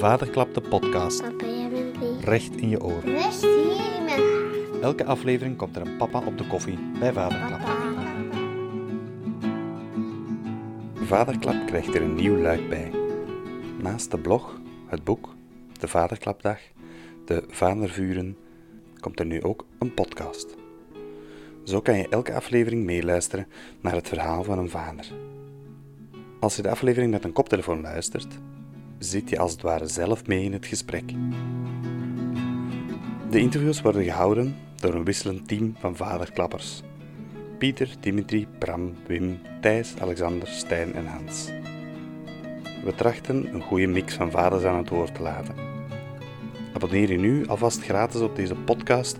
Vaderklap de podcast. Papa. Recht in je oren. Rust hier in mijn haar. Elke aflevering komt er een papa op de koffie bij Vaderklap. Papa. Vaderklap krijgt er een nieuw luik bij. Naast de blog, het boek, de Vaderklapdag, de Vadervuren, komt er nu ook een podcast. Zo kan je elke aflevering meeluisteren naar het verhaal van een vader. Als je de aflevering met een koptelefoon luistert, zit je als het ware zelf mee in het gesprek. De interviews worden gehouden door een wisselend team van vaderklappers. Pieter, Dimitri, Bram, Wim, Thijs, Alexander, Stijn en Hans. We trachten een goede mix van vaders aan het woord te laten. Abonneer je nu alvast gratis op deze podcast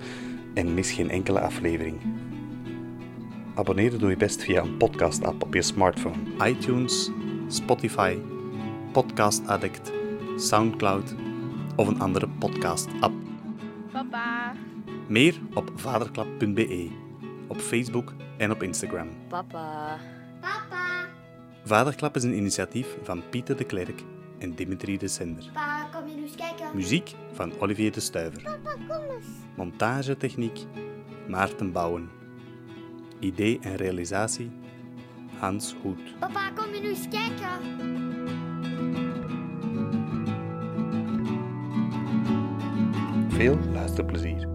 en mis geen enkele aflevering. Abonneren doe je best via een podcast-app op je smartphone. iTunes, Spotify, Podcast Addict, Soundcloud of een andere podcast-app. Papa. Meer op vaderklap.be, op Facebook en op Instagram. Papa. Papa. Vaderklap is een initiatief van Pieter de Klerk en Dimitri de Sender. Papa, kom je nu eens kijken? Muziek van Olivier de Stuiver. Papa, kom eens. Montagetechniek Maarten Bouwen. Idee en realisatie Hans Hoed. Papa, kom je nu eens kijken? Veel luisterplezier.